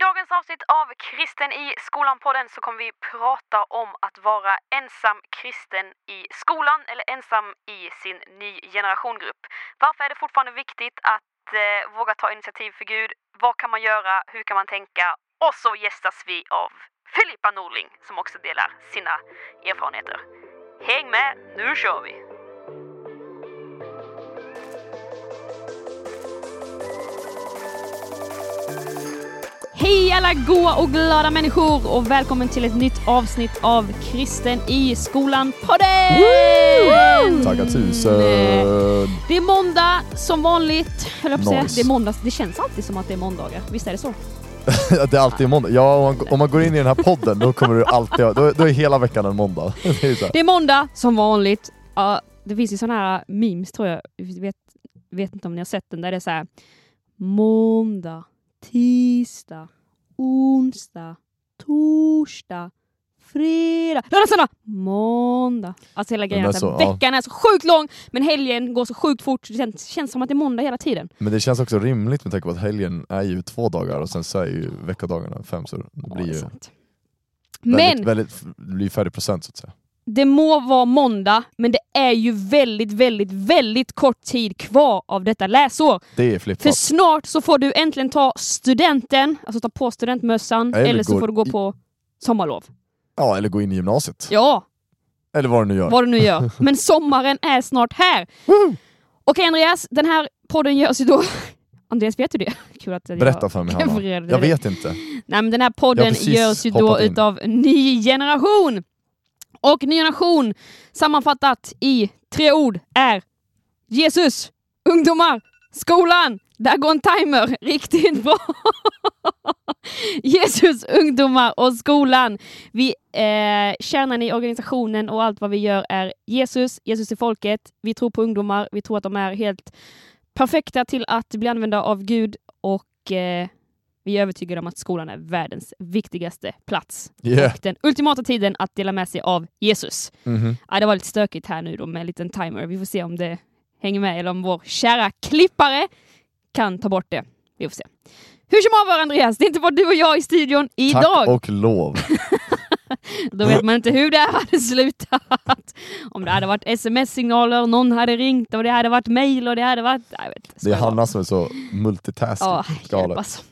dagens avsnitt av Kristen i skolan-podden så kommer vi prata om att vara ensam kristen i skolan eller ensam i sin ny generationgrupp. Varför är det fortfarande viktigt att eh, våga ta initiativ för Gud? Vad kan man göra? Hur kan man tänka? Och så gästas vi av Filippa Norling som också delar sina erfarenheter. Häng med, nu kör vi! Hej alla goa och glada människor och välkommen till ett nytt avsnitt av Kristen i skolan-podden! Tackar tusen! Det är måndag som vanligt, höll jag på att säga. Nice. Det är måndag. Det känns alltid som att det är måndagar, visst är det så? det är alltid måndag. Ja, om man, om man går in i den här podden då kommer du alltid, då, då är hela veckan en måndag. Det är. Det är måndag som vanligt. Ja, det finns ju sådana här memes tror jag, jag vet, vet inte om ni har sett den, där det är så här måndag, tisdag, onsdag, torsdag, fredag, lördag, söndag, måndag. Alltså hela grejen, är alltså, så, ja. veckan är så sjukt lång men helgen går så sjukt fort. Det känns, känns som att det är måndag hela tiden. Men det känns också rimligt med tanke på att helgen är ju två dagar och sen så är ju veckodagarna fem så det Ja, blir det är ju väldigt, Men väldigt, det blir färre procent så att säga. Det må vara måndag, men det är ju väldigt, väldigt, väldigt kort tid kvar av detta läsår. Det är För flippat. snart så får du äntligen ta studenten, alltså ta på studentmössan, eller, Eller så får du gå i- på sommarlov. Ja, eller gå in i gymnasiet. Ja, Eller vad du nu gör. vad du nu gör. Men sommaren är snart här. Okej Andreas, den här podden görs ju då... Andreas, vet du det? Kul att jag Berätta för mig Hanna. Jag vet inte. Nej, men den här podden görs ju då in. utav Ny Generation. Och Ny Generation sammanfattat i tre ord är Jesus, ungdomar, skolan. Där går en timer riktigt bra. Jesus, ungdomar och skolan. Vi, eh, kärnan i organisationen och allt vad vi gör är Jesus, Jesus till folket. Vi tror på ungdomar, vi tror att de är helt perfekta till att bli använda av Gud och eh, vi är övertygade om att skolan är världens viktigaste plats Yeah. och den ultimata tiden att dela med sig av Jesus. Mhm. Ja, det var lite stökigt här nu då med en liten timer. Vi får se om det hänger med eller om vår kära klippare kan ta bort det. Vi får se. Hur som haver Andreas, det är inte bara du och jag i studion idag. Tack och lov. Då vet man inte hur det här hade slutat. Om det hade varit sms-signaler, någon hade ringt och det hade varit mail och det hade varit... Jag vet. Det är Hanna som är så multitasking. Ja, hjälp alltså.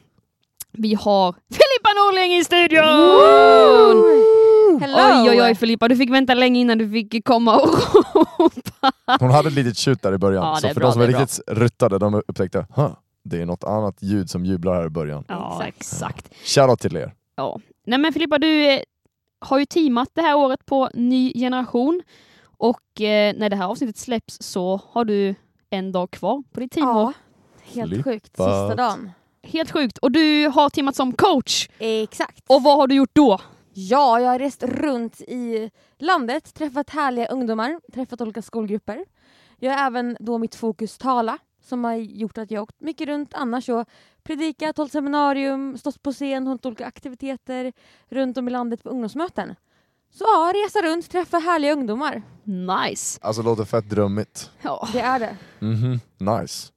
Vi har Filippa Norling i studion! Hello! Oj, oj, oj Filippa, du fick vänta länge innan du fick komma och ropa. Hon hade ett litet tjut där i början, Ja, så för bra, de som är är riktigt ruttade, de upptäckte huh, det är något annat ljud som jublar här i början. Ja, Exakt. Shoutout till er. Ja. Nej men Filippa, du eh, har ju teamat det här året på Ny Generation och eh, när det här avsnittet släpps så har du en dag kvar på ditt teamår. Ja, helt Flippat. sjukt. Sista dagen. Helt sjukt. Och du har teamat som coach. Exakt. Och vad har du gjort då? Ja, jag har rest runt i landet, träffat härliga ungdomar, träffat olika skolgrupper. Jag har även då mitt fokus tala som har gjort att jag åkt mycket runt annars och predikat, hållit seminarium, stått på scen, hållit olika aktiviteter runt om i landet på ungdomsmöten. Så ja, resa runt, träffa härliga ungdomar. Nice. Alltså låter fett drömmigt. Ja. Det är det. Mhm, nice.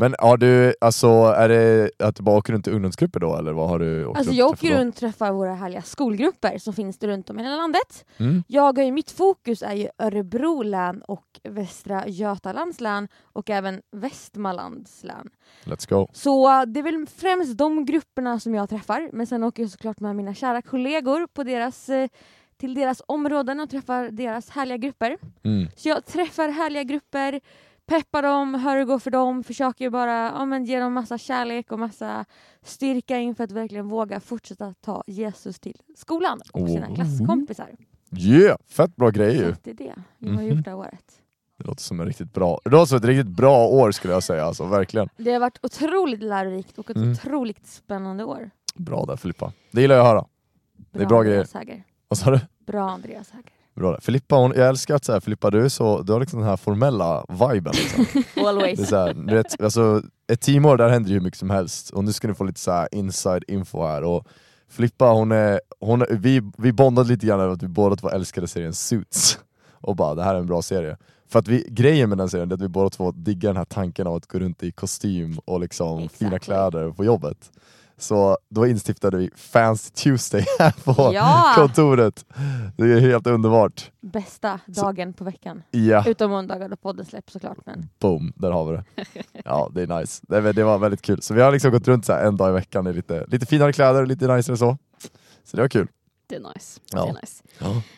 Men har du, alltså är det att du bara åker runt i ungdomsgrupper då eller vad har du åkt Alltså jag åker runt och träffar våra härliga skolgrupper som finns det runt om i hela landet. Mm. Jag har ju, mitt fokus är ju Örebro län och Västra Götalands län och även Västmanlands län. Let's go. Så det är väl främst de grupperna som jag träffar men sen åker jag såklart med mina kära kollegor på deras, eh, till deras områden och träffar deras härliga grupper. Mm. Så jag träffar härliga grupper, peppar dem, hör hur det går för dem, försöker bara ja, men ge dem massa kärlek och massa styrka inför att verkligen våga fortsätta ta Jesus till skolan och sina Oh. klasskompisar. Yeah, fett bra grejer ju. Det är det jag har Mhm. gjort det här året. Det låter som en riktigt bra, det låter som ett riktigt bra år skulle jag säga, alltså verkligen. Det har varit otroligt lärorikt och ett Mm. otroligt spännande år. Bra där Filippa. Det gillar jag att höra. Bra, är bra Andreas Häger. Vad sa du? Bra Andreas Häger. Bra. Filippa, hon, jag älskar att så här, Filippa du så, du har liksom den här formella viben. Liksom. Det är Always. så här, du vet, alltså, ett teamår där händer ju hur mycket som helst och nu ska ni få lite så här inside info här. Och Filippa, hon är, hon är, vi, vi bondade lite grann över att vi båda två älskade serien Suits. Och bara, det här är en bra serie. För att vi, grejen med den serien är att vi båda två diggar den här tanken av att gå runt i kostym och liksom Exactly. fina kläder på jobbet. Så då instiftade vi Fancy Tuesday här på Ja! kontoret. Det är helt underbart. Bästa dagen på veckan. Ja, Utom måndagar då podden släpps såklart. Men boom, där har vi det. Ja, det är nice. Det, det var väldigt kul. Så vi har liksom gått runt så här en dag i veckan i lite, lite finare kläder och lite nicer så. Så det var kul. Det är nice. Ja. Det är nice.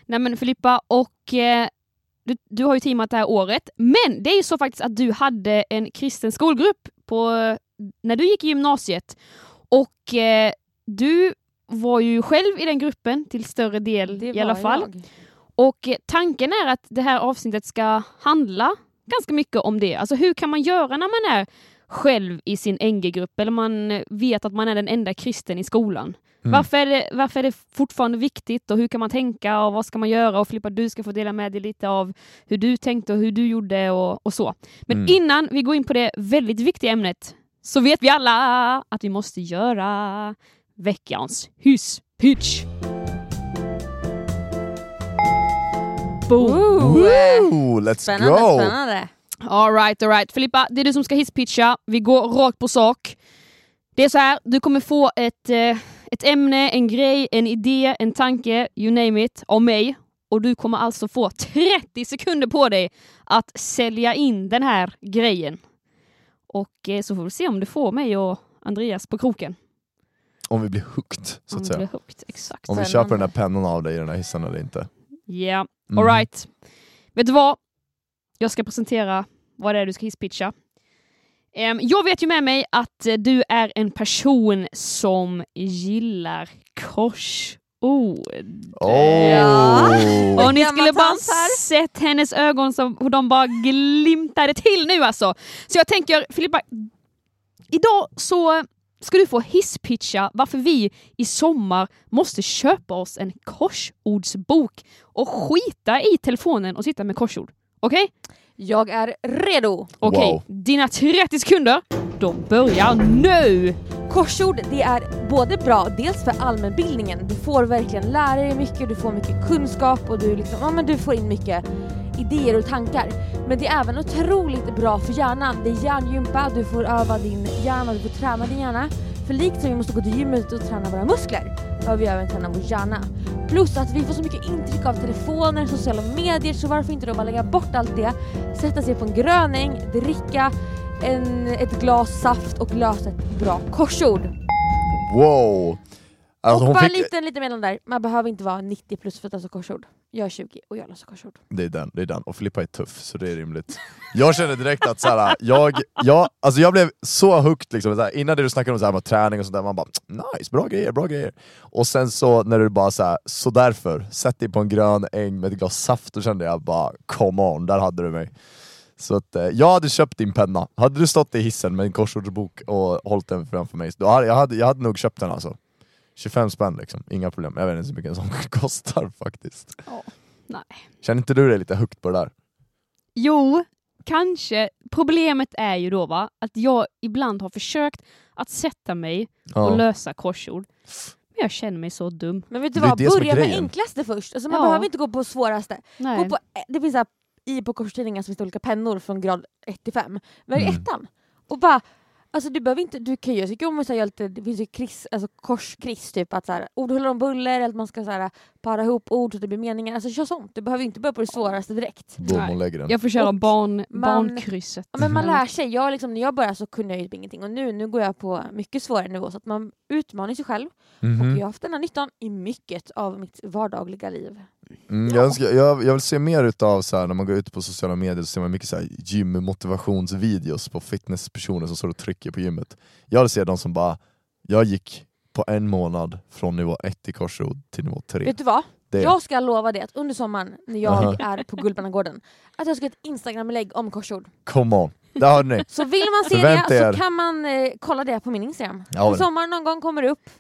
Nej men Filippa, och eh, du, du har ju teamat det här året, men det är ju så faktiskt att du hade en kristen skolgrupp på, när du gick i gymnasiet. Och eh, du var ju själv i den gruppen till större del det i alla fall. jag. Och eh, tanken är att det här avsnittet ska handla ganska mycket om det. Alltså hur kan man göra när man är själv i sin NG-grupp eller man vet att man är den enda kristen i skolan? Mm. Varför, är det, varför är det fortfarande viktigt och hur kan man tänka och vad ska man göra? Och Filippa, du ska få dela med dig lite av hur du tänkte och hur du gjorde och, och så. Men Mm. innan vi går in på det väldigt viktiga ämnet så vet vi alla att vi måste göra veckans hyss-pitch. Boom! Ooh, Woo, let's Spännande, go! spännande. Alright, alright. Filippa, det är du som ska hisspitcha. Vi går rakt på sak. Det är så här, du kommer få ett, eh, ett ämne, en grej, en idé, en tanke, you name it, av mig. Och du kommer alltså få 30 sekunder på dig att sälja in den här grejen. Och eh, så får vi se om du får mig och Andreas på kroken. Om vi blir hooked, så Om att det säga. blir högt, exakt. Om vi köper den där pennan av dig i den här hissen eller inte. Ja, Mhm. alright. Vet du vad? Jag ska presentera vad det är du ska hisspitcha. Jag vet ju med mig att eh, du är en person som gillar korsord. Oh! Ja. Och ni skulle bara sett hennes ögon som hur de bara glimtade till nu alltså. Så jag tänker Filippa, idag så ska du få hisspitcha varför vi i sommar måste köpa oss en korsordsbok och skita i telefonen och sitta med korsord. Okej? Jag är redo. Okej, Wow. dina 30 sekunder, de börjar nu! Korsord det är både bra, dels för allmänbildningen, du får verkligen lära dig mycket, du får mycket kunskap och du, liksom, ja, men du får in mycket idéer och tankar. Men det är även otroligt bra för hjärnan. Det är hjärngympa, du får öva din hjärna, du får träna din hjärna. För likt som vi måste gå till gymmet och träna våra muskler, har vi även träna vår hjärna. Plus att vi får så mycket intryck av telefoner, sociala medier, så varför inte då bara lägga bort allt det, sätta sig på en gröning, dricka en, ett glas saft och lösa ett bra korsord. Wow! Alltså och bara fick... lite, lite mellan där, man behöver inte vara 90 plus för att lösa korsord. Jag är 20 och jag löser korsord. Det är den, det är den. Och Filippa är tuff, så det är rimligt. Jag känner direkt att såhär, jag, jag, alltså jag blev så hooked liksom, såhär, innan det du snackade om såhär, med träning och sånt där, man bara nice, bra grejer, bra grejer. Och sen så när du bara såhär, så därför, sätt dig på en grön äng med ett glas saft, då kände jag bara come on, där hade du mig. Så att, eh, jag hade köpt din penna. Hade du stått i hissen med en korsordsbok och hållit den framför mig, då hade, jag, hade, jag hade nog köpt den alltså. 25 spänn liksom, inga problem. Jag vet inte så mycket en sån kostar faktiskt. Ja, nej. Känner inte du dig lite hooked på det där? Jo, kanske. Problemet är ju då va, att jag ibland har försökt att sätta mig och lösa korsord. Men jag känner mig så dum. Men vet du vad, börja med enklaste först. Alltså man Ja. behöver inte gå på svåraste. Nej. Gå på, det finns så här, i på korstidningar så finns det olika pennor från grad 1 till 5. Välj Mm. ettan. Och bara, alltså du behöver inte, du kan ju, jag tycker om att göra lite, det finns ju kris, alltså korskris typ att så här, ord håller om buller, eller att man ska så här, para ihop ord så att det blir meningar. Alltså kör sånt, du behöver inte börja på det svåraste direkt. Boom, lägger den. Jag får köra barn, man- barnkrysset. Ja, men man lär sig. Jag, liksom, när jag började så kunde jag ju typ ingenting och nu, nu går jag på mycket svårare nivå så att man utmanar sig själv. Mhm. Och jag har haft den här nyttan i mycket av mitt vardagliga liv. Mm, jag, önskar, jag, jag vill se mer utav så här, när man går ut på sociala medier så ser man mycket så här, gymmotivationsvideos på fitnesspersoner som står och trycker på gymmet. Jag vill se de som bara, jag gick på en månad från nivå 1 i korsord till nivå 3. Vet du vad? Det. Jag ska lova det att under sommaren när jag Aha. är på Guldbannagården att jag ska göra ett instagramlägg om korsord. Come on, där hörde ni! Så vill man se det er. så kan man eh, kolla det på min instagram. Ja, I men, sommar någon gång kommer det upp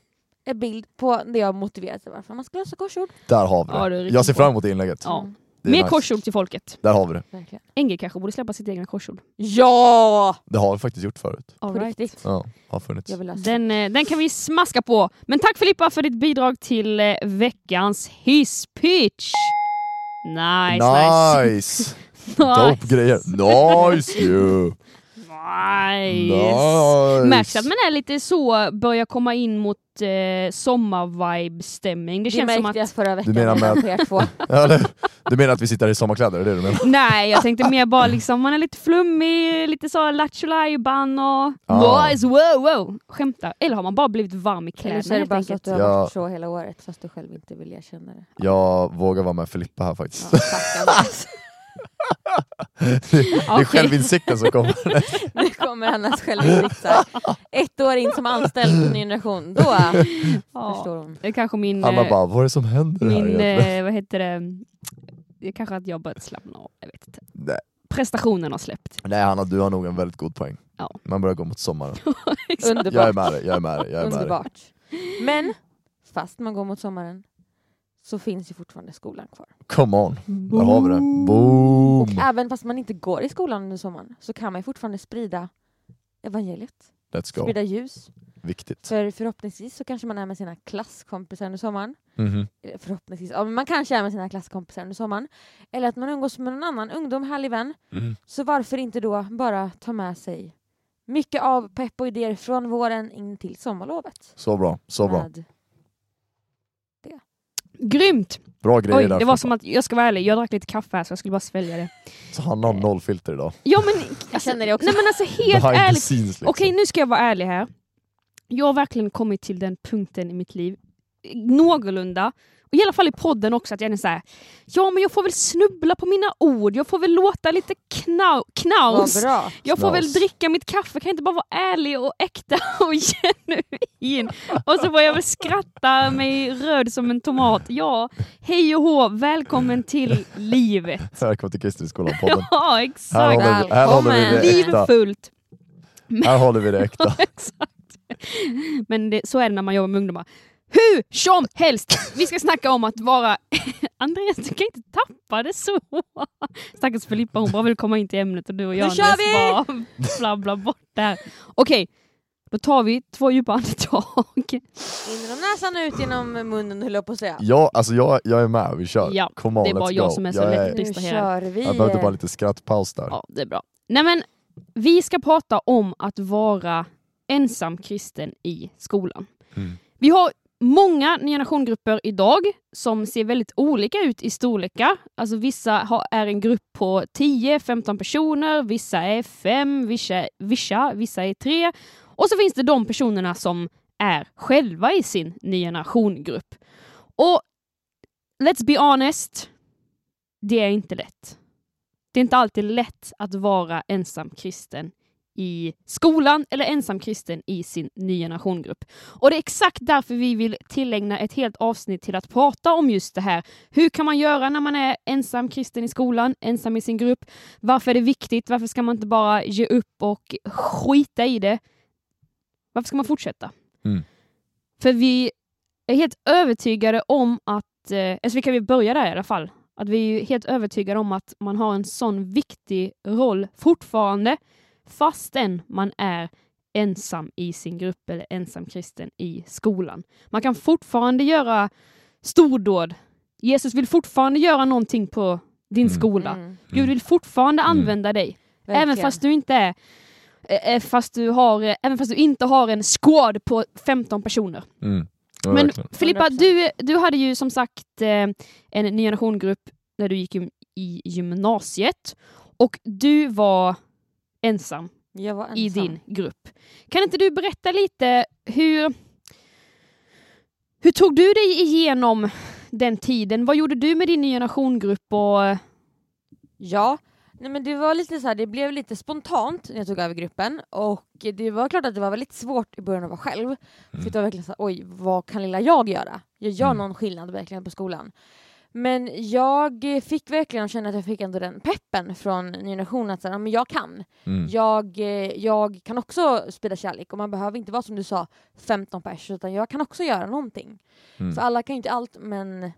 en bild på det jag motiverat varför man ska lösa korsord. där har vi Ja, det är det. Jag ser fram emot inlägget. Ja. Mer nice. korsord till folket. Där har vi det. verkligen. NG kanske borde släppa sitt egna korsord. Ja! Det har vi faktiskt gjort förut. All right. Ja, har funnits. Jag vill lösa. Den, eh, den kan vi smaska på. Men tack Filippa för ditt bidrag till eh, veckans hisspitch. Nice, nice. Nice! Dope grejer. Nice ju! Nice! Nice. Märks att man är lite så, börjar komma in mot eh, sommarvibe-stämning. Det Det, känns som att... jag förra veckan menar med er två. Ja, det, du menar att vi sitter här i sommarkläder, är det du menar? Nej, jag tänkte mer bara liksom, man är lite flummig, lite så lattjo och Ah. nice, wow, wow. Skämtar. Eller har man bara blivit varm i Eller kläderna så är det bara så att du har Ja. varit så hela året fast du själv inte vill erkänna det. Jag vågar vara med Filippa här faktiskt. Ja, det är Okej. självinsikten som kommer. Nu kommer hennes självinsikt. här. Ett år in som anställd på Ny Generation, då Ja, förstår hon. det är kanske min... Alla eh, bara, vad är det som händer här min egentligen? eh, vad heter det? Det är kanske att jag börjat slappna av, jag vet inte. Nej. Prestationen har släppt. Nej Hanna, du har nog en väldigt god poäng. Ja. Man börjar gå mot sommaren. Underbart. Jag är med dig, jag är med dig. Jag är med dig. Underbart. Men fast man går mot sommaren så finns ju fortfarande skolan kvar. Come on, där har vi det. Boom! Även fast man inte går i skolan under sommaren så kan man ju fortfarande sprida evangeliet. Let's go. Sprida ljus. Viktigt. För förhoppningsvis så kanske man är med sina klasskompisar under sommaren. Mhm. Eller Förhoppningsvis, ja, men man kanske är med sina klasskompisar under sommaren. Eller att man umgås med någon annan ungdom, härlig vän. Mm. Så varför inte då bara ta med sig mycket av pepp och idéer från våren in till sommarlovet. Så bra, så bra. Med Grymt! Bra grejer Oj, där. det var som att, jag ska vara ärlig, jag drack lite kaffe här så jag skulle bara svälja det. Så Hanna har noll filter idag. Ja men, alltså, känner det också. Nej men alltså helt ärligt, liksom. okej nu ska jag vara ärlig här. Jag har verkligen kommit till den punkten i mitt liv, någorlunda, och i alla fall i podden också, att jag är så här. ja men jag får väl snubbla på mina ord, jag får väl låta lite knau, knaus. Jag får väl dricka mitt kaffe, kan jag inte bara vara ärlig och äkta och genuin? Och så får jag väl skratta mig röd som en tomat. Ja, hej och hå, välkommen till livet. Välkommen till Kristinskolan-podden. Ja, Här exakt. håller, vi, här håller vi det äkta. fullt. Här håller vi det äkta. Exakt. Men det, så är det när man jobbar med ungdomar. Hur som helst, vi ska snacka om att vara... Andreas, du kan inte tappa det så. Stackars Filippa, hon bara vill komma in till ämnet och du och jag Nu kör Andreas bara flabblar bort där. Okej, då tar vi två djupa andetag. In genom näsan ut genom munnen höll jag på att säga. Ja, alltså jag, jag är med, vi kör. Ja, Come on, det är bara let's jag go. som är så jag lätt. Nu distraherad. kör vi. Jag behövde bara lite skrattpaus där. Ja, det är bra. Nej men, vi ska prata om att vara ensam kristen i skolan. Mm. Vi har många generationgrupper idag som ser väldigt olika ut i storlekar. Alltså vissa har, är en grupp på 10-15 personer, vissa är 5, vissa, vissa, vissa är 3. Och så finns det de personerna som är själva i sin ny generationgrupp. Och let's be honest, det är inte lätt. Det är inte alltid lätt att vara ensam kristen i skolan eller ensam kristen i sin ny generationgrupp. Och det är exakt därför vi vill tillägna ett helt avsnitt till att prata om just det här. Hur kan man göra när man är ensam kristen i skolan, ensam i sin grupp? Varför är det viktigt? Varför ska man inte bara ge upp och skita i det? Varför ska man fortsätta? Mm. För vi är helt övertygade om att, eh, alltså vi kan vi börja där i alla fall, att vi är helt övertygade om att man har en sån viktig roll fortfarande fastän man är ensam i sin grupp eller ensam kristen i skolan. Man kan fortfarande göra stordåd. Jesus vill fortfarande göra någonting på din Mm. skola. Mm, Gud vill fortfarande Mm. använda dig. verkligen. Även fast du inte är fast du har, även fast du inte har en squad på 15 personer. Mm. Ja, Men verkligen. Filippa, 100%. du, du hade ju som sagt en ny generationgrupp när du gick i gymnasiet och du var ensam jag var ensam. i din grupp. Kan inte du berätta lite hur, hur tog du dig igenom den tiden? Vad gjorde du med din ny generationgrupp? Och, Ja, nej men det var lite så här, det blev lite spontant när jag tog över gruppen och det var klart att det var väldigt svårt i början att vara själv. För det var verkligen så här, oj, vad kan lilla jag göra? Jag gör Mm. någon skillnad verkligen på skolan. Men jag fick verkligen känna att jag fick ändå den peppen från ny generation att säga, men jag kan. Mm. Jag, eh, jag kan också sprida kärlek och man behöver inte vara som du sa 15 pers utan jag kan också göra någonting. Mm. För alla kan ju inte allt men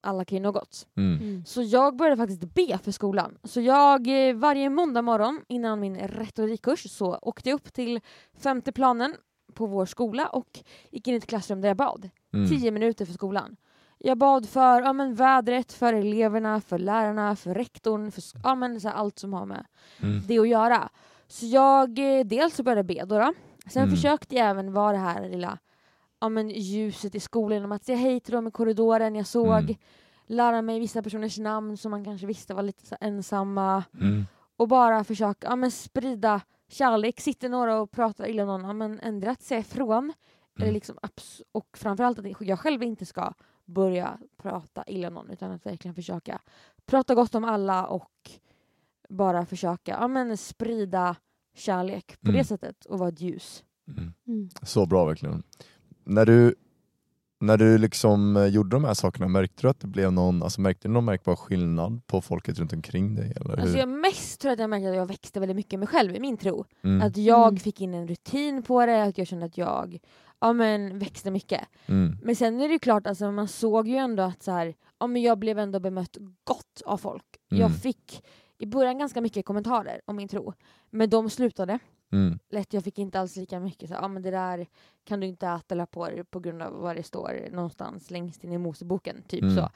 alla kan ju något. Mm. Så jag började faktiskt be för skolan. Så jag eh, varje måndag morgon innan min retorikkurs så åkte jag upp till femte planen på vår skola och gick in i ett klassrum där jag bad. Mm. Tio minuter för skolan. Jag bad för ja, men, vädret, för eleverna, för lärarna, för rektorn, för ja, men, så allt som har med Mm. det att göra. Så jag, eh, dels började be då. då. Sen Mm. försökte jag även vara det här lilla ja, men ljuset i skolan genom att säga hej till dem i korridoren jag såg. Mm. Lära mig vissa personers namn som man kanske visste var lite så ensamma. Mm. Och bara försöka ja, men sprida kärlek. Sitter några och pratar illa om någon, ja, men ändra att säga ifrån. Eller Mm. liksom, abs- och framförallt att jag själv inte ska börja prata illa någon utan att verkligen försöka prata gott om alla och bara försöka ja, men sprida kärlek på Mm. det sättet och vara ett ljus. Mm. Mm. Så bra verkligen. När du, när du liksom eh, gjorde de här sakerna, märkte du att det blev någon, alltså märkte du någon märkbar skillnad på folket runt omkring dig? Eller Alltså hur? jag mest tror jag att jag märkte att jag växte väldigt mycket mig själv i min tro. Mm. Att jag Mm. fick in en rutin på det, att jag kände att jag ja, men, växte mycket. Mm. Men sen är det ju klart, alltså, man såg ju ändå att så här, ja, men jag blev ändå bemött gott av folk. Mm. Jag fick i början ganska mycket kommentarer om min tro, men de slutade. Mm. Lätt, jag fick inte alls lika mycket. Så, ja, men det där kan du inte äta eller på dig på grund av vad det står någonstans längst in i Moseboken. Typ Mm. så.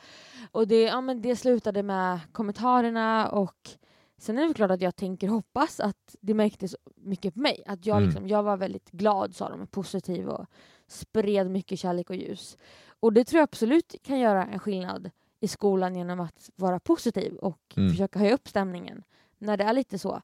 Och det, ja, men det slutade med kommentarerna och sen är det klart att jag tänker hoppas att det märktes mycket på mig. Att jag, Mm. liksom, jag var väldigt glad, sa de, positiv och spred mycket kärlek och ljus. Och det tror jag absolut kan göra en skillnad i skolan genom att vara positiv och Mm. försöka höja upp stämningen när det är lite så.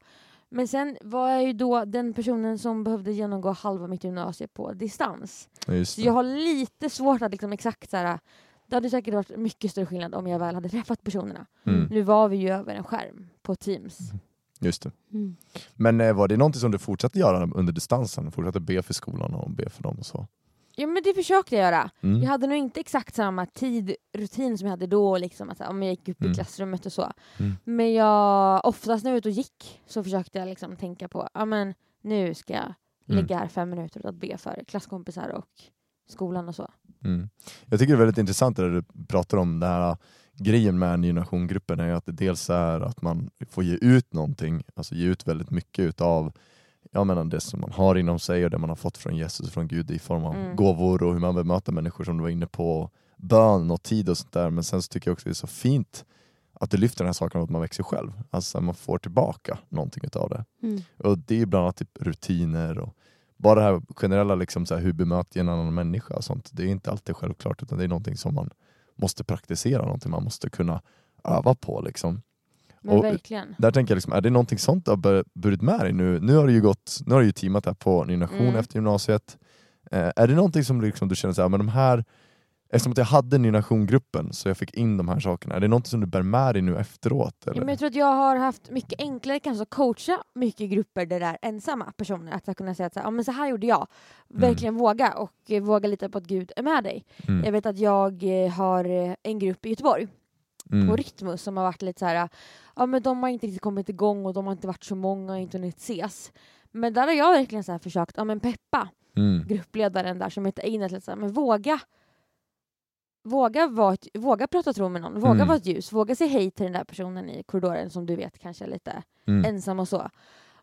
Men sen var jag ju då den personen som behövde genomgå halva mitt gymnasium på distans. Så jag har lite svårt att liksom exakt så här. Det hade säkert varit mycket större skillnad om jag väl hade träffat personerna. Mm. Nu var vi ju över en skärm på Teams. Just det. Mm. Men eh, var det någonting som du fortsatte göra under distansen? Fortsatte be för skolan och be för dem och så? Ja men det försökte jag göra. Mm. Jag hade nog inte exakt samma tidrutin som jag hade då, liksom, att, om jag gick upp Mm. i klassrummet och så. Mm. Men jag, oftast när jag var ute och gick så försökte jag liksom tänka på, ja men nu ska jag Mm. lägga här fem minuter åt att be för klasskompisar och skolan och så. Mm. Jag tycker det är väldigt intressant det där du pratar om, den här grejen med Ny Nation-gruppen är att det dels är att man får ge ut någonting, alltså ge ut väldigt mycket utav jag menar det som man har inom sig och det man har fått från Jesus och från Gud i form av Mm. gåvor och hur man bemöter människor som du var inne på, bön och tid och sånt där. Men sen så tycker jag också det är så fint att du lyfter den här saken att man växer själv. Alltså man får tillbaka någonting utav det. Mm. Och det är bland annat typ rutiner och bara det här generella liksom så här, hur bemöter en annan människa och sånt. Det är inte alltid självklart utan det är någonting som man måste praktisera, någonting man måste kunna öva på. Liksom. Men Och- verkligen. Där tänker jag, liksom, är det någonting sånt du har burit med dig nu? Nu har du ju, gått, nu har du ju teamat här på Ny Nation Mm. efter gymnasiet. Eh, är det någonting som liksom, du känner så här, men de här Eftersom att jag hade Ny Nation-gruppen så jag fick in de här sakerna, är det någonting som du bär med dig nu efteråt? Eller? men jag tror att jag har haft mycket enklare kanske att coacha mycket grupper där det är ensamma personer. Att kunna säga att så här, ja, men så här gjorde jag. Verkligen våga och eh, våga lita på att Gud är med dig. Mm. Jag vet att jag eh, har eh, en grupp i Göteborg Mm. på Rytmus som har varit lite så här, ja men de har inte riktigt kommit igång och de har inte varit så många och inte hunnit ses. Men där har jag verkligen så här försökt, ja men peppa Mm. gruppledaren där som heter Einar till så här, men våga Våga, vara våga prata tro med någon, våga Mm. vara ett ljus, våga säga hej till den där personen i korridoren som du vet kanske är lite Mm. ensam och så.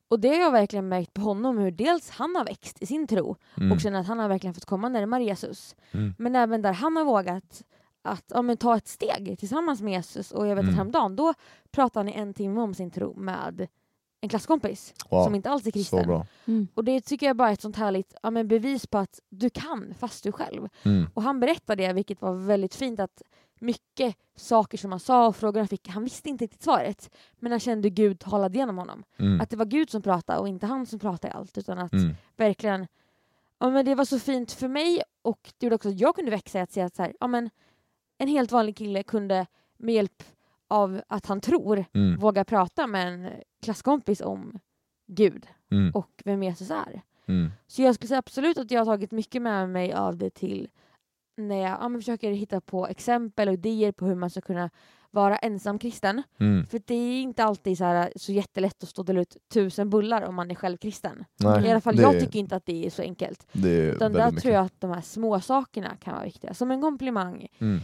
Och det har jag verkligen märkt på honom hur dels han har växt i sin tro Mm. och känner att han har verkligen fått komma närmare Jesus. Mm. Men även där han har vågat att ja, men ta ett steg tillsammans med Jesus och jag vet Mm. att häromdagen då pratade han i en timme om sin tro med en klasskompis Wow. som inte alls är Så kristen. bra. Mm. Och det tycker jag bara är ett sånt härligt ja, men bevis på att du kan fast du själv. Mm. Och han berättade det, vilket var väldigt fint, att mycket saker som han sa och frågor han fick, han visste inte riktigt svaret. Men han kände Gud talade genom honom. Mm. Att det var Gud som pratade och inte han som pratade i allt. Utan att Mm. verkligen, ja men det var så fint för mig och det gjorde också att jag kunde växa i att se att så här, ja men en helt vanlig kille kunde med hjälp av att han tror Mm. våga prata med en klasskompis om Gud Mm. och vem Jesus är. Mm. Så jag skulle säga absolut att jag har tagit mycket med mig av det till när jag ja, försöker hitta på exempel och idéer på hur man ska kunna vara ensam kristen. Mm. För det är inte alltid så, här, så jättelätt att stå och dela ut tusen bullar om man är själv kristen. Nej, I alla fall jag tycker inte att det är så enkelt. det är Utan där mycket. tror jag att de här små sakerna kan vara viktiga. Som en komplimang, Mm.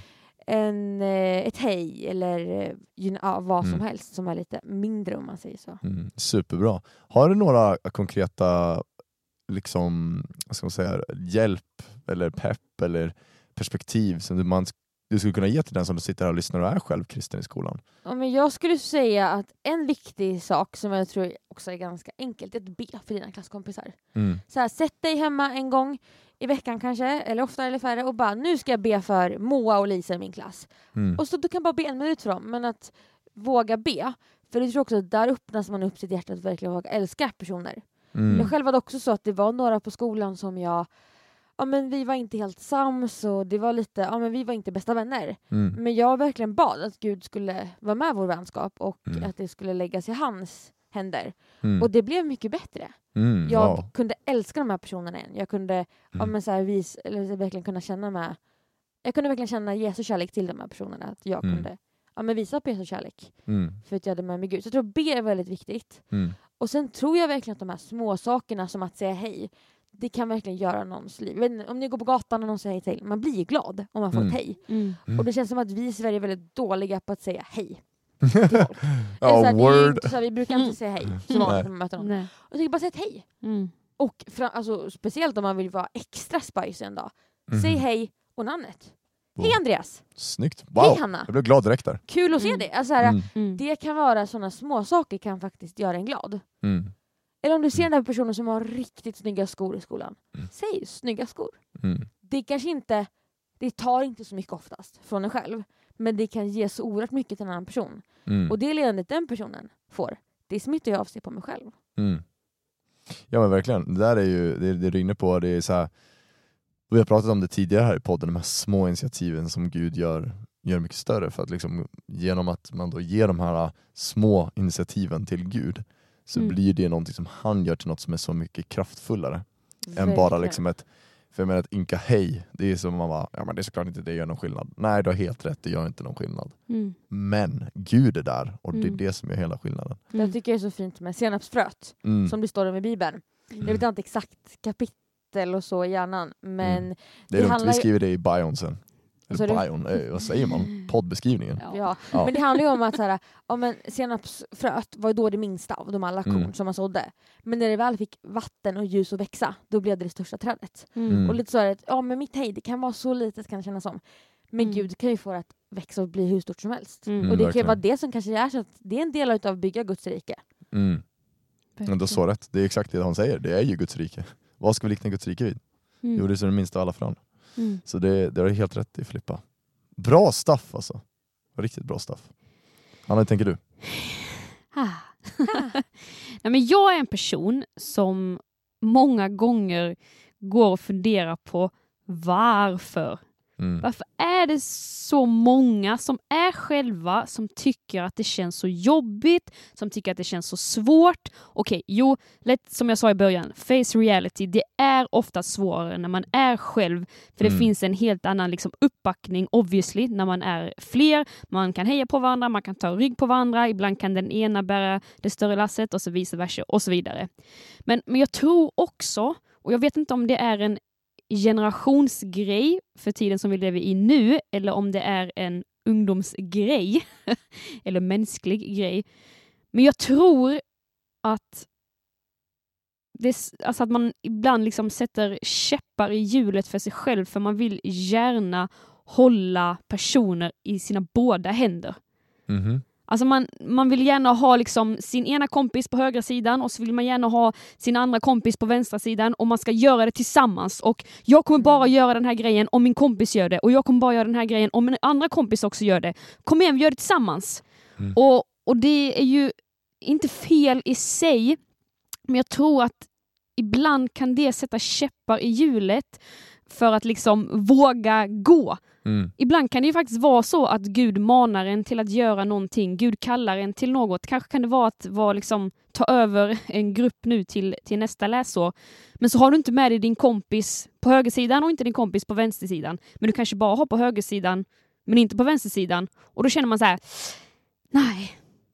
En, eh, ett hej eller eh, ja, vad som Mm. helst som är lite mindre om man säger så. Mm. Superbra. Har du några konkreta liksom, vad ska man säga, hjälp eller pepp eller perspektiv som man du skulle kunna ge till den som sitter här och lyssnar och är själv kristen i skolan? Ja, men jag skulle säga att en viktig sak som jag tror också är ganska enkelt är att be för dina klasskompisar. Mm. Så här, sätt dig hemma en gång i veckan kanske, eller oftare eller färre och bara nu ska jag be för Moa och Lisa i min klass. Mm. Och så du kan bara be en minut för dem, men att våga be. För jag tror också att där öppnas man upp sitt hjärta att verkligen våga älska personer. Mm. Jag själv hade också så att det var några på skolan som jag Ja men vi var inte helt sams och det var lite, ja men vi var inte bästa vänner. Mm. Men jag verkligen bad att Gud skulle vara med vår vänskap och Mm. att det skulle läggas i hans händer. Mm. Och det blev mycket bättre. Mm. Jag wow. kunde älska de här personerna igen. Jag kunde ja, Mm. men så här, vis, eller verkligen kunna känna med Jag kunde verkligen känna Jesu kärlek till de här personerna. Att jag Mm. kunde ja, men visa på Jesu kärlek. För att jag hade med mig Gud. Så jag tror be är väldigt viktigt. Och sen tror jag verkligen att de här små sakerna som att säga hej, det kan verkligen göra någons liv. Inte, Om ni går på gatan och någon säger hej till man blir ju glad om man får Mm. ett hej. Mm. Mm. Och det känns som att vi i Sverige är väldigt dåliga på att säga hej Ja, här, word. inte här, vi brukar inte säga hej så vanligt när man möter någon. Nej. Och jag tycker bara säg ett hej. Mm. Och fra, alltså, speciellt om man vill vara extra spicy en dag. Mhm. Säg hej och namnet. Wow. Hej Andreas! Snyggt. Hej Wow. Hanna! Jag blev glad direkt där. Kul att se Mm. dig! Alltså, så här, Mm. Mm. Det kan vara sådana små saker kan faktiskt göra en glad. Mm. Eller om du ser den där personen som har riktigt snygga skor i skolan. Mm. Säg snygga skor. Mm. Det kanske inte, det tar inte så mycket oftast från en själv. Men det kan ge så oerhört mycket till en annan person. Mm. Och det leendet den personen får, det smittar ju av sig på mig själv. Mm. Ja men verkligen, det där är ju, det, det du är inne på, det är så här, vi har pratat om det tidigare här i podden, de här små initiativen som Gud gör, gör mycket större för att liksom, genom att man då ger de här små initiativen till Gud så Mm. blir det någonting som han gör till något som är så mycket kraftfullare än bara Verkligen. liksom ett för jag menar att ynka hej, det är som man bara, ja men det är såklart inte det gör någon skillnad. Nej du har helt rätt, det gör inte någon skillnad. Mm. Men Gud är där och det är Mm. det som gör hela skillnaden. Jag tycker det är så fint med senapsfröet, Mm. som det står om i Bibeln. Jag vet inte exakt kapitel och så i hjärnan, men Mm. Det det är lugnt, handlar vi skriver det i bion sen. Eller du? bion, eh, vad säger man? Poddbeskrivningen. Ja. ja. Ja. Men det handlar ju om att så här, ja, men senapsfröet var ju då det minsta av de alla korn Mm. som man sådde. Men när det väl fick vatten och ljus att växa, då blev det det största trädet. Mm. Och lite så är det, ja men mitt hej, det kan vara så litet kan det kännas som. Men Mm. Gud kan ju få det att växa och bli hur stort som helst. Mm. Mm, och det kan ju vara det som kanske är så att det är en del av att bygga Guds rike. Mm. Men du så rätt, det är exakt det han säger, det är ju Guds rike. Vad ska vi likna Guds rike vid? Mm. Jo det är så det minsta av alla frön. Mm. Så det, det har du helt rätt i Filippa. Bra stuff alltså. Riktigt bra stuff. Anna, hur tänker du? Ah. Nej, men jag är en person som många gånger går och funderar på varför. Mm. Varför är det så många som är själva som tycker att det känns så jobbigt, som tycker att det känns så svårt? Okej, jo, lätt, som jag sa i början, face reality, det är ofta svårare när man är själv, för det Mm. finns en helt annan liksom, uppbackning obviously när man är fler. Man kan heja på varandra, man kan ta rygg på varandra, ibland kan den ena bära det större lasset och så vice versa och så vidare. Men, men jag tror också, och jag vet inte om det är en generationsgrej för tiden som vi lever i nu eller om det är en ungdomsgrej eller mänsklig grej. Men jag tror att det, alltså att man ibland liksom sätter käppar i hjulet för sig själv för man vill gärna hålla personer i sina båda händer. Mhm. Alltså man, man vill gärna ha liksom sin ena kompis på högra sidan och så vill man gärna ha sin andra kompis på vänstra sidan och man ska göra det tillsammans. Och jag kommer bara göra den här grejen om min kompis gör det och jag kommer bara göra den här grejen om min andra kompis också gör det. Kom igen, vi gör det tillsammans. Mm. Och, och det är ju inte fel i sig, men jag tror att ibland kan det sätta käppar i hjulet för att liksom våga gå. Mm. Ibland kan det ju faktiskt vara så att Gud manar en till att göra någonting. Gud kallar en till något. Kanske kan det vara att vara liksom, ta över en grupp nu till, till nästa läsår. Men så har du inte med dig din kompis på högersidan och inte din kompis på vänstersidan. Men du kanske bara har på högersidan men inte på vänstersidan. Och då känner man så här, nej,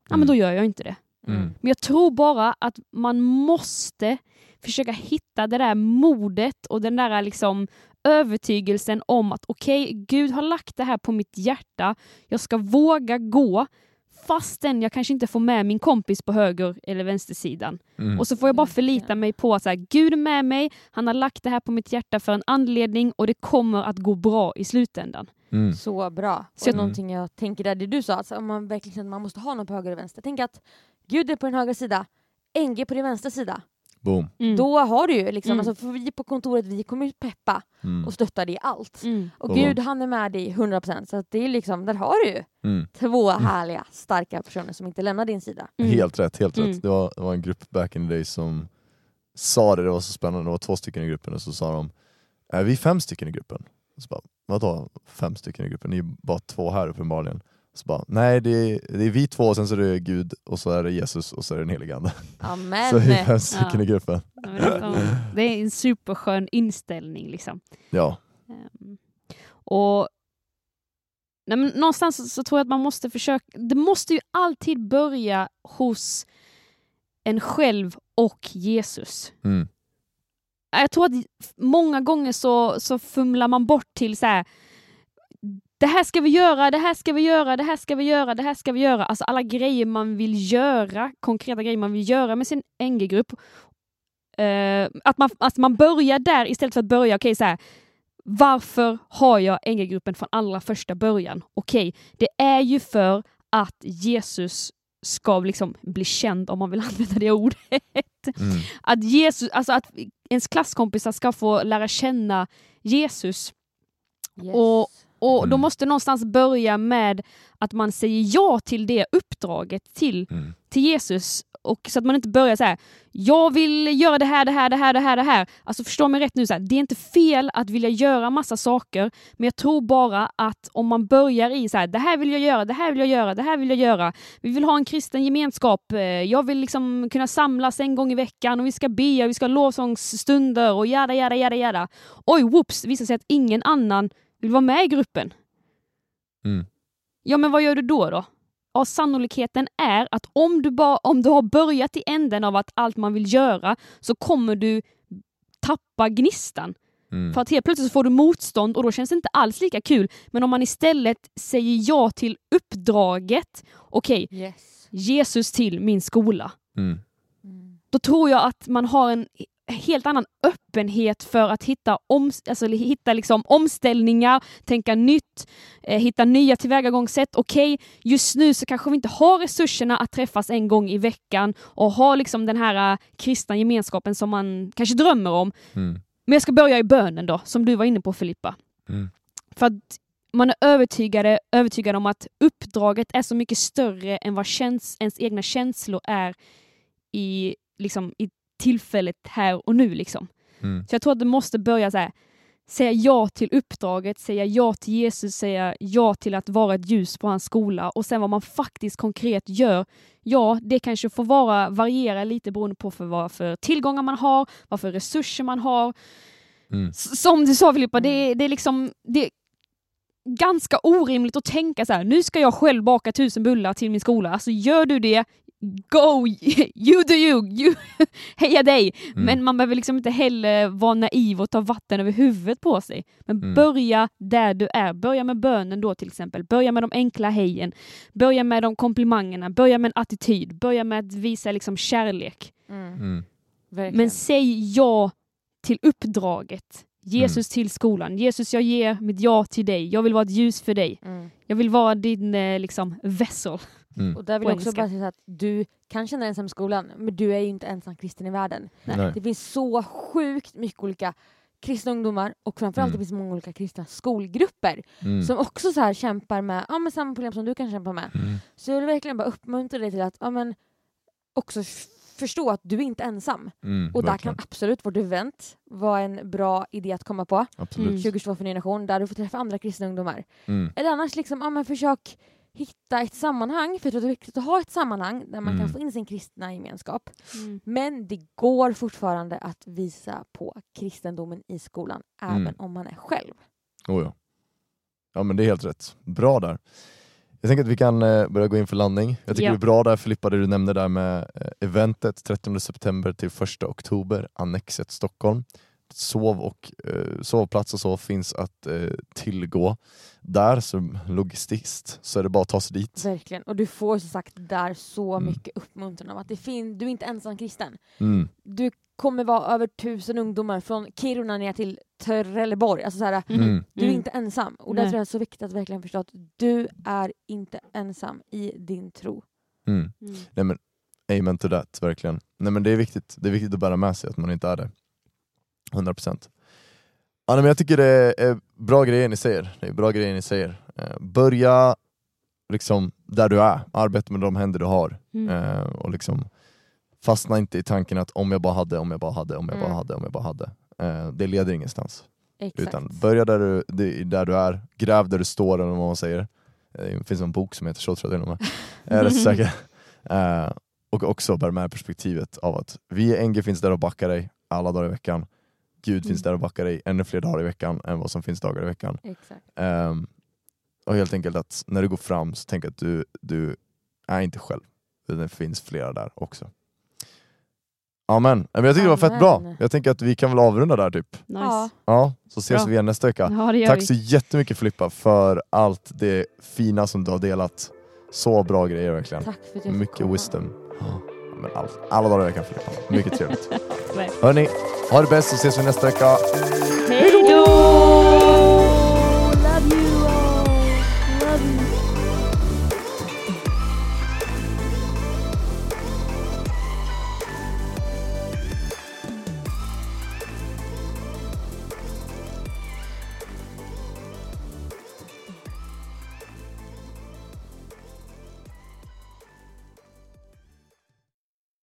ja, men Mm. då gör jag inte det. Mm. Men jag tror bara att man måste försöka hitta det där modet och den där liksom övertygelsen om att okej, Gud har lagt det här på mitt hjärta. Jag ska våga gå fastän jag kanske inte får med min kompis på höger eller vänstersidan. Mm. Och så får jag bara Verkligen. förlita mig på att så här, Gud är med mig, han har lagt det här på mitt hjärta för en anledning och det kommer att gå bra i slutändan. Mm. Så bra. Så och jag- någonting jag tänker där det du sa, alltså, om man verkligen känner att man måste ha någon på höger och vänster. Tänk att Gud är på din högra sida, NG på din vänstra sida. Boom. Mm. Då har du ju liksom, Mm. alltså, för vi på kontoret vi kommer ju peppa Mm. och stötta dig i allt. Mm. Och Och- Gud han är med dig 100% så att det är liksom, där har du ju Mm. två härliga starka personer som inte lämnar din sida. Mm. Helt rätt, helt Mm. rätt. Det var, det var en grupp back in the day som sa det, det var så spännande, det var två stycken i gruppen och så sa de Är vi fem stycken i gruppen? Och så bara, Vadå fem stycken i gruppen? Ni är bara två här uppenbarligen. Så bara, nej det är, det är vi två och sen så är det Gud och så är det Jesus och så är det den helige Ande. Amen! Så vi är fem stycken i gruppen. Ja, det, är en superskön inställning. Liksom. Ja. Ehm, Och nej, men Någonstans så, så tror jag att man måste försöka, det måste ju alltid börja hos en själv och Jesus. Mm. Jag tror att många gånger så, så fumlar man bort till så här. Det här ska vi göra, det här ska vi göra, det här ska vi göra, det här ska vi göra. Alltså alla grejer man vill göra, konkreta grejer man vill göra med sin NG-grupp. Eh, att, man, att man börjar där istället för att börja, okej så här. Varför har jag NG-gruppen från allra första början? Okej, det är ju för att Jesus ska liksom bli känd, om man vill använda det ordet. Mm. Att, Jesus, alltså att ens klasskompisar ska få lära känna Jesus. Yes. Och- Och då Mm. måste någonstans börja med att man säger ja till det uppdraget till, Mm. till Jesus. Och så att man inte börjar så här, jag vill göra det här, det här, det här, det här, det här. Alltså förstå mig rätt nu, så här, det är inte fel att vilja göra massa saker, men jag tror bara att om man börjar i så här, det här vill jag göra, det här vill jag göra, det här vill jag göra. Vi vill ha en kristen gemenskap, eh, jag vill liksom kunna samlas en gång i veckan och vi ska be och vi ska ha lovsångsstunder och jada, jada, jada, jada. Oj, whoops, visar sig att ingen annan vill vara med i gruppen. Mm. Ja, men vad gör du då? då? Ja, sannolikheten är att om du, bara, om du har börjat i änden av att allt man vill göra så kommer du tappa gnistan. Mm. För att helt plötsligt så får du motstånd och då känns det inte alls lika kul. Men om man istället säger ja till uppdraget, okej, Yes. Jesus till min skola. Mm. Mm. Då tror jag att man har en helt annan öppenhet för att hitta, om, alltså, hitta liksom omställningar, tänka nytt, eh, hitta nya tillvägagångssätt. Okej, just nu så kanske vi inte har resurserna att träffas en gång i veckan och ha liksom den här eh, kristna gemenskapen som man kanske drömmer om. Mm. Men jag ska börja i bönen då, som du var inne på Filippa. Mm. För att man är övertygade, övertygad om att uppdraget är så mycket större än vad käns ens egna känslor är i, liksom, i tillfället här och nu. Liksom. Mm. Så jag tror att det måste börja så här, säga ja till uppdraget, säga ja till Jesus, säga ja till att vara ett ljus på hans skola och sen vad man faktiskt konkret gör. Ja, det kanske får vara, variera lite beroende på för vad för tillgångar man har, vad för resurser man har. Mm. Som du sa Filippa, det, är- det är liksom det är ganska orimligt att tänka så här. nu ska jag själv baka tusen bullar till min skola. Alltså gör du det, go! You do you! you heja dig! Mm. Men man behöver liksom inte heller vara naiv och ta vatten över huvudet på sig. Men Mm. börja där du är. Börja med bönen då till exempel. Börja med de enkla hejen. Börja med de komplimangerna. Börja med en attityd. Börja med att visa liksom kärlek. Mm. Mm. Men säg ja till uppdraget. Jesus till skolan. Jesus, jag ger mitt ja till dig. Jag vill vara ett ljus för dig. Mm. Jag vill vara din eh, liksom, vessel. Mm. Och där vill jag också bara säga att du kan känna dig ensam i skolan, men du är ju inte ensam kristen i världen. Nej. Det finns så sjukt mycket olika kristna ungdomar och framförallt Mm. det finns många olika kristna skolgrupper Mm. som också så här kämpar med ja, men samma problem som du kan kämpa med. Mm. Så jag vill verkligen bara uppmuntra dig till att ja, men också förstå att du är inte ensam. Mm. Och där Verkligen. kan absolut vårt event vara en bra idé att komma på. Absolut. Mm. 2022 för ny generation, där du får träffa andra kristna ungdomar. Mm. Eller annars liksom, ja, men försök hitta ett sammanhang, för jag tror att det är viktigt att ha ett sammanhang där man Mm. kan få in sin kristna gemenskap. Men det går fortfarande att visa på kristendomen i skolan, även Mm. om man är själv. Oh, ja. ja men det är helt rätt. Bra där. Jag tänker att vi kan eh, börja gå in för landning. Jag tycker Ja. det är bra där Filippa, det du nämnde där med eh, eventet 30 september till 1 oktober, Annexet Stockholm. Sov och eh, sovplats och så finns att eh, tillgå där, så logistiskt så är det bara att ta sig dit. Verkligen. Och du får som sagt där så Mm. mycket uppmuntran av att det fin- du är inte ensam kristen. Mm. Du kommer vara över tusen ungdomar från Kiruna ner till Trelleborg. Alltså så här, Mm. du är Mm. inte ensam. Och därför är det så viktigt att verkligen förstå att du är inte ensam i din tro. Mm. Mm. Nej men, amen to that, verkligen. Nej men det är viktigt, det är viktigt att bära med sig att man inte är det. 100%. Ja, nej, men jag tycker det är bra grejer ni säger. Det är bra grejer ni säger. Eh, börja liksom där du är, arbeta med de händer du har. Mm. Eh, och liksom fastna inte i tanken att om jag bara hade, om jag bara hade, om jag bara Mm. hade, om jag bara hade. Eh, det leder ingenstans. Exakt. Utan börja där du, där du är, gräv där du står eller vad man säger. Det finns en bok som heter så tror jag till och med. Jag är rätt säker. Och också bär med perspektivet av att vi NG finns där och backar dig alla dagar i veckan. Gud finns Mm. där och backar dig ännu fler dagar i veckan än vad som finns dagar i veckan. Exakt. Ehm, och helt enkelt att när du går fram så tänk att du, du är inte själv. Det finns flera där också. Amen. Men jag tycker det var fett bra. Amen. Jag tänker att vi kan väl avrunda där typ. Nice. Ja. Ja, så ses Bra. vi igen nästa vecka. Ja, Tack vi. så jättemycket Filippa för allt det fina som du har delat. Så bra grejer verkligen. Tack för att jag fick Mycket komma. wisdom. Men all, alla dagar i veckan Filippa. Mycket trevligt. Hörni, ha det bäst så ses vi nästa vecka. Hej då!